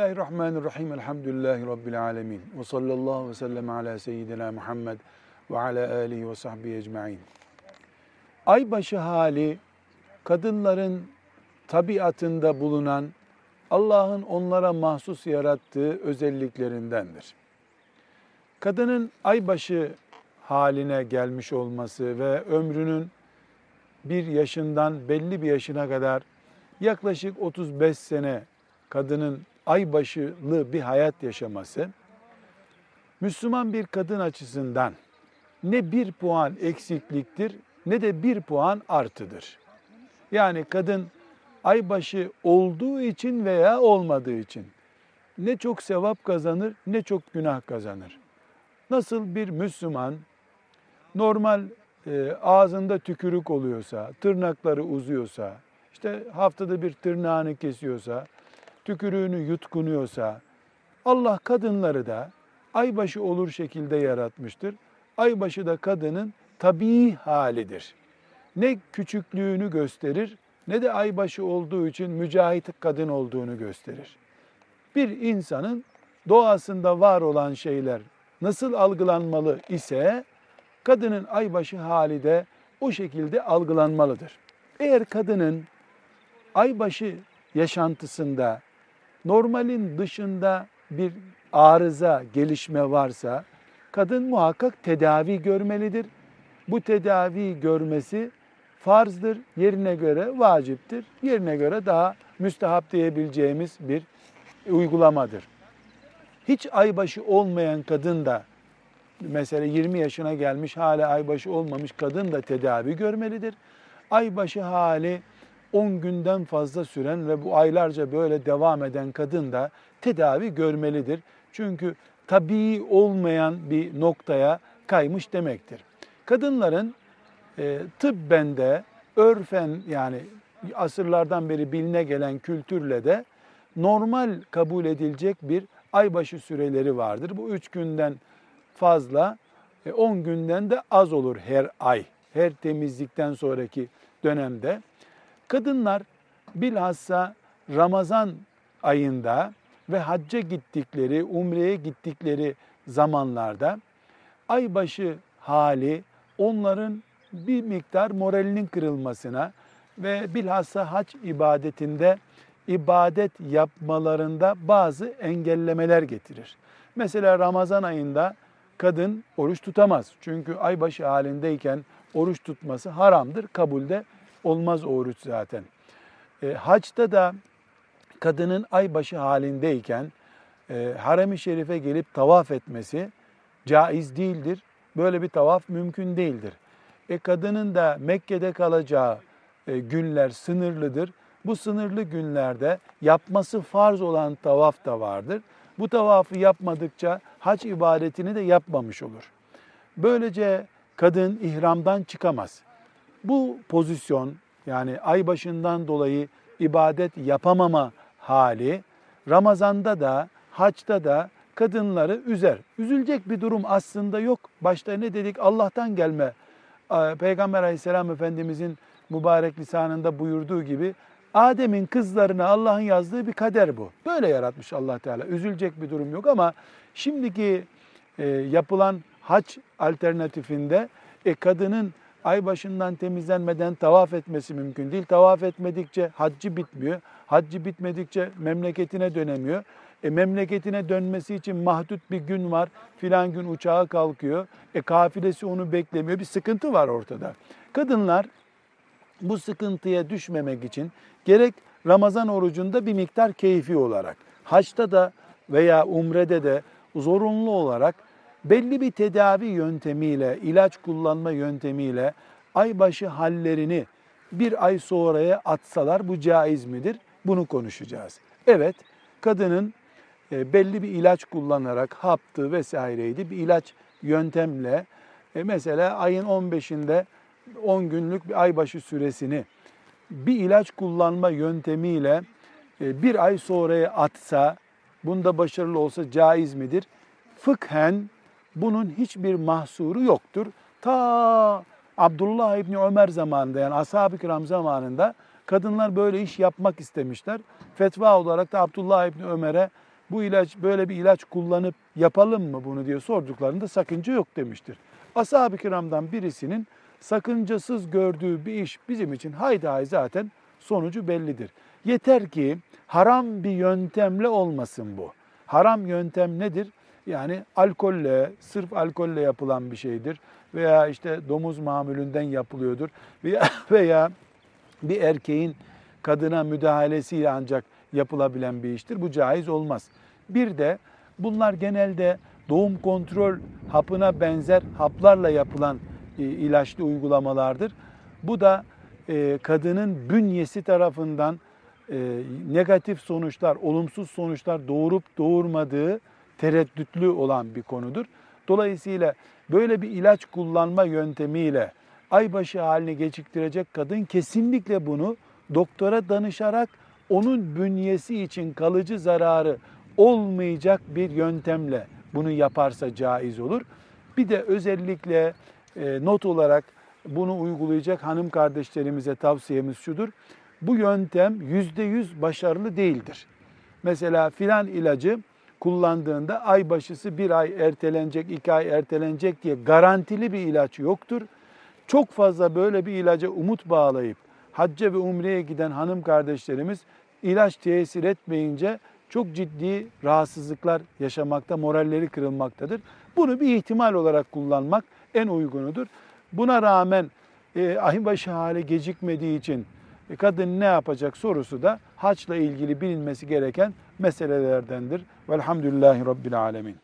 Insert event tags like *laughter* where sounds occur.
Bismillahirrahmanirrahim. Elhamdülillahi Rabbil alemin. Ve sallallahu ve sellem ala seyyidina Muhammed ve ala alihi ve sahbihi ecma'in. Aybaşı hali kadınların tabiatında bulunan Allah'ın onlara mahsus yarattığı özelliklerindendir. Kadının aybaşı haline gelmiş olması ve ömrünün bir yaşından belli bir yaşına kadar yaklaşık 35 sene kadının aybaşılı bir hayat yaşaması Müslüman bir kadın açısından ne bir puan eksikliktir ne de bir puan artıdır. Yani kadın aybaşı olduğu için veya olmadığı için ne çok sevap kazanır ne çok günah kazanır. Nasıl bir Müslüman normal e, ağzında tükürük oluyorsa, tırnakları uzuyorsa, işte haftada bir tırnağını kesiyorsa, tükürüğünü yutkunuyorsa, Allah kadınları da aybaşı olur şekilde yaratmıştır. Aybaşı da kadının tabii halidir. Ne küçüklüğünü gösterir ne de aybaşı olduğu için mücahit kadın olduğunu gösterir. Bir insanın doğasında var olan şeyler nasıl algılanmalı ise kadının aybaşı hali de o şekilde algılanmalıdır. Eğer kadının aybaşı yaşantısında normalin dışında bir arıza, gelişme varsa kadın muhakkak tedavi görmelidir. Bu tedavi görmesi farzdır, yerine göre vaciptir, yerine göre daha müstehap diyebileceğimiz bir uygulamadır. Hiç aybaşı olmayan kadın da mesela 20 yaşına gelmiş hala aybaşı olmamış kadın da tedavi görmelidir. Aybaşı hali 10 günden fazla süren ve bu aylarca böyle devam eden kadın da tedavi görmelidir. Çünkü tabii olmayan bir noktaya kaymış demektir. Kadınların e, tıbben de örfen yani asırlardan beri biline gelen kültürle de normal kabul edilecek bir aybaşı süreleri vardır. Bu üç günden fazla, 10 e, günden de az olur her ay, her temizlikten sonraki dönemde. Kadınlar bilhassa Ramazan ayında ve hacca gittikleri, umreye gittikleri zamanlarda aybaşı hali onların bir miktar moralinin kırılmasına ve bilhassa hac ibadetinde ibadet yapmalarında bazı engellemeler getirir. Mesela Ramazan ayında kadın oruç tutamaz. Çünkü aybaşı halindeyken oruç tutması haramdır. Kabulde olmaz oruç zaten. E, haçta da kadının aybaşı halindeyken e, harem-i şerife gelip tavaf etmesi caiz değildir. Böyle bir tavaf mümkün değildir. E, kadının da Mekke'de kalacağı e, günler sınırlıdır. Bu sınırlı günlerde yapması farz olan tavaf da vardır. Bu tavafı yapmadıkça hac ibadetini de yapmamış olur. Böylece kadın ihramdan çıkamaz. Bu pozisyon yani ay başından dolayı ibadet yapamama hali Ramazan'da da haçta da kadınları üzer. Üzülecek bir durum aslında yok. Başta ne dedik? Allah'tan gelme. Peygamber aleyhisselam efendimizin mübarek lisanında buyurduğu gibi Adem'in kızlarına Allah'ın yazdığı bir kader bu. Böyle yaratmış allah Teala. Üzülecek bir durum yok ama şimdiki e, yapılan haç alternatifinde e, kadının ay başından temizlenmeden tavaf etmesi mümkün değil. Tavaf etmedikçe haccı bitmiyor. Haccı bitmedikçe memleketine dönemiyor. E, memleketine dönmesi için mahdut bir gün var. Filan gün uçağa kalkıyor. E, kafilesi onu beklemiyor. Bir sıkıntı var ortada. Kadınlar bu sıkıntıya düşmemek için gerek Ramazan orucunda bir miktar keyfi olarak, haçta da veya umrede de zorunlu olarak belli bir tedavi yöntemiyle, ilaç kullanma yöntemiyle aybaşı hallerini bir ay sonraya atsalar bu caiz midir? Bunu konuşacağız. Evet, kadının e, belli bir ilaç kullanarak haptı vesaireydi bir ilaç yöntemle e, mesela ayın 15'inde 10 günlük bir aybaşı süresini bir ilaç kullanma yöntemiyle e, bir ay sonraya atsa, bunda başarılı olsa caiz midir? Fıkhen bunun hiçbir mahsuru yoktur. Ta Abdullah İbni Ömer zamanında yani ashab-ı kiram zamanında kadınlar böyle iş yapmak istemişler. Fetva olarak da Abdullah İbni Ömer'e bu ilaç böyle bir ilaç kullanıp yapalım mı bunu diye sorduklarında sakınca yok demiştir. Ashab-ı kiramdan birisinin sakıncasız gördüğü bir iş bizim için haydi hay zaten sonucu bellidir. Yeter ki haram bir yöntemle olmasın bu. Haram yöntem nedir? Yani alkolle, sırf alkolle yapılan bir şeydir veya işte domuz mamulünden yapılıyordur veya, *laughs* veya bir erkeğin kadına müdahalesiyle ancak yapılabilen bir iştir. Bu caiz olmaz. Bir de bunlar genelde doğum kontrol hapına benzer haplarla yapılan e, ilaçlı uygulamalardır. Bu da e, kadının bünyesi tarafından e, negatif sonuçlar, olumsuz sonuçlar doğurup doğurmadığı tereddütlü olan bir konudur. Dolayısıyla böyle bir ilaç kullanma yöntemiyle aybaşı halini geciktirecek kadın kesinlikle bunu doktora danışarak onun bünyesi için kalıcı zararı olmayacak bir yöntemle bunu yaparsa caiz olur. Bir de özellikle e, not olarak bunu uygulayacak hanım kardeşlerimize tavsiyemiz şudur. Bu yöntem yüzde yüz başarılı değildir. Mesela filan ilacı kullandığında ay başısı bir ay ertelenecek, iki ay ertelenecek diye garantili bir ilaç yoktur. Çok fazla böyle bir ilaca umut bağlayıp hacca ve umreye giden hanım kardeşlerimiz ilaç tesir etmeyince çok ciddi rahatsızlıklar yaşamakta, moralleri kırılmaktadır. Bunu bir ihtimal olarak kullanmak en uygunudur. Buna rağmen e, aybaşı hali gecikmediği için kadın ne yapacak sorusu da haçla ilgili bilinmesi gereken meselelerdendir. Velhamdülillahi Rabbil Alemin.